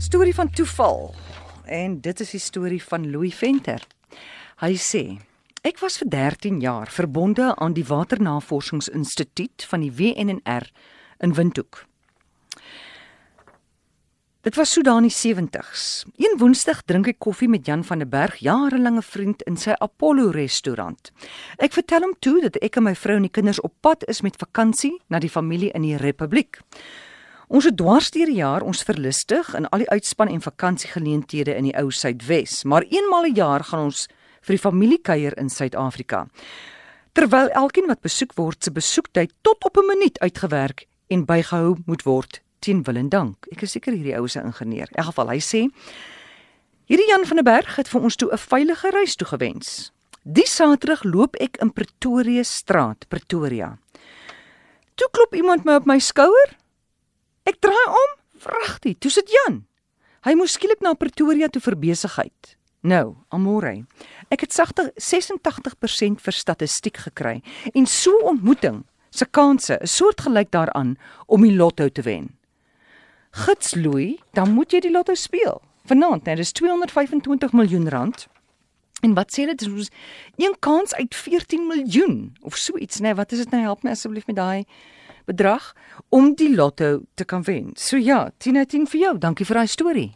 storie van toeval. En dit is die storie van Louis Venter. Hy sê: Ek was vir 13 jaar verbonde aan die Waternavordingsinstituut van die WNR in Windhoek. Dit was so daar in die 70s. Een Woensdag drink ek koffie met Jan van der Berg, jarelange vriend in sy Apollo restaurant. Ek vertel hom toe dat ek en my vrou en die kinders op pad is met vakansie na die familie in die Republiek. Ons het dwarsteer jaar ons verlustig in al die uitspan en vakansiegeleenthede in die ou Suidwes, maar eenmal 'n jaar gaan ons vir die familiekuier in Suid-Afrika. Terwyl elkeen wat besoek word se besoektyd tot op 'n minuut uitgewerk en bygehou moet word teen wil en dank. Ek is seker hierdie ou se ingenieur. In elk geval, hy sê hierdie Jan van der Berg het vir ons toe 'n veilige reis toegewens. Die Saterdag loop ek in Pretoria straat, Pretoria. Toe klop iemand my op my skouer. Ek draai om, vragtig, toe sit Jan. Hy moes skielik na Pretoria toe vir besigheid. Nou, amore. Ek het sagte 86% vir statistiek gekry en so ontmoeting se kanse is soortgelyk daaraan om die lotto te wen. Gits Louis, dan moet jy die lotto speel. Vanaand, dit is 225 miljoen rand. En wat sê dit is een kans uit 14 miljoen of so iets, nee, wat is dit nou help my asseblief met daai bedrag om die lotto te kan wen. So ja, 10 uit 10 vir jou. Dankie vir daai storie.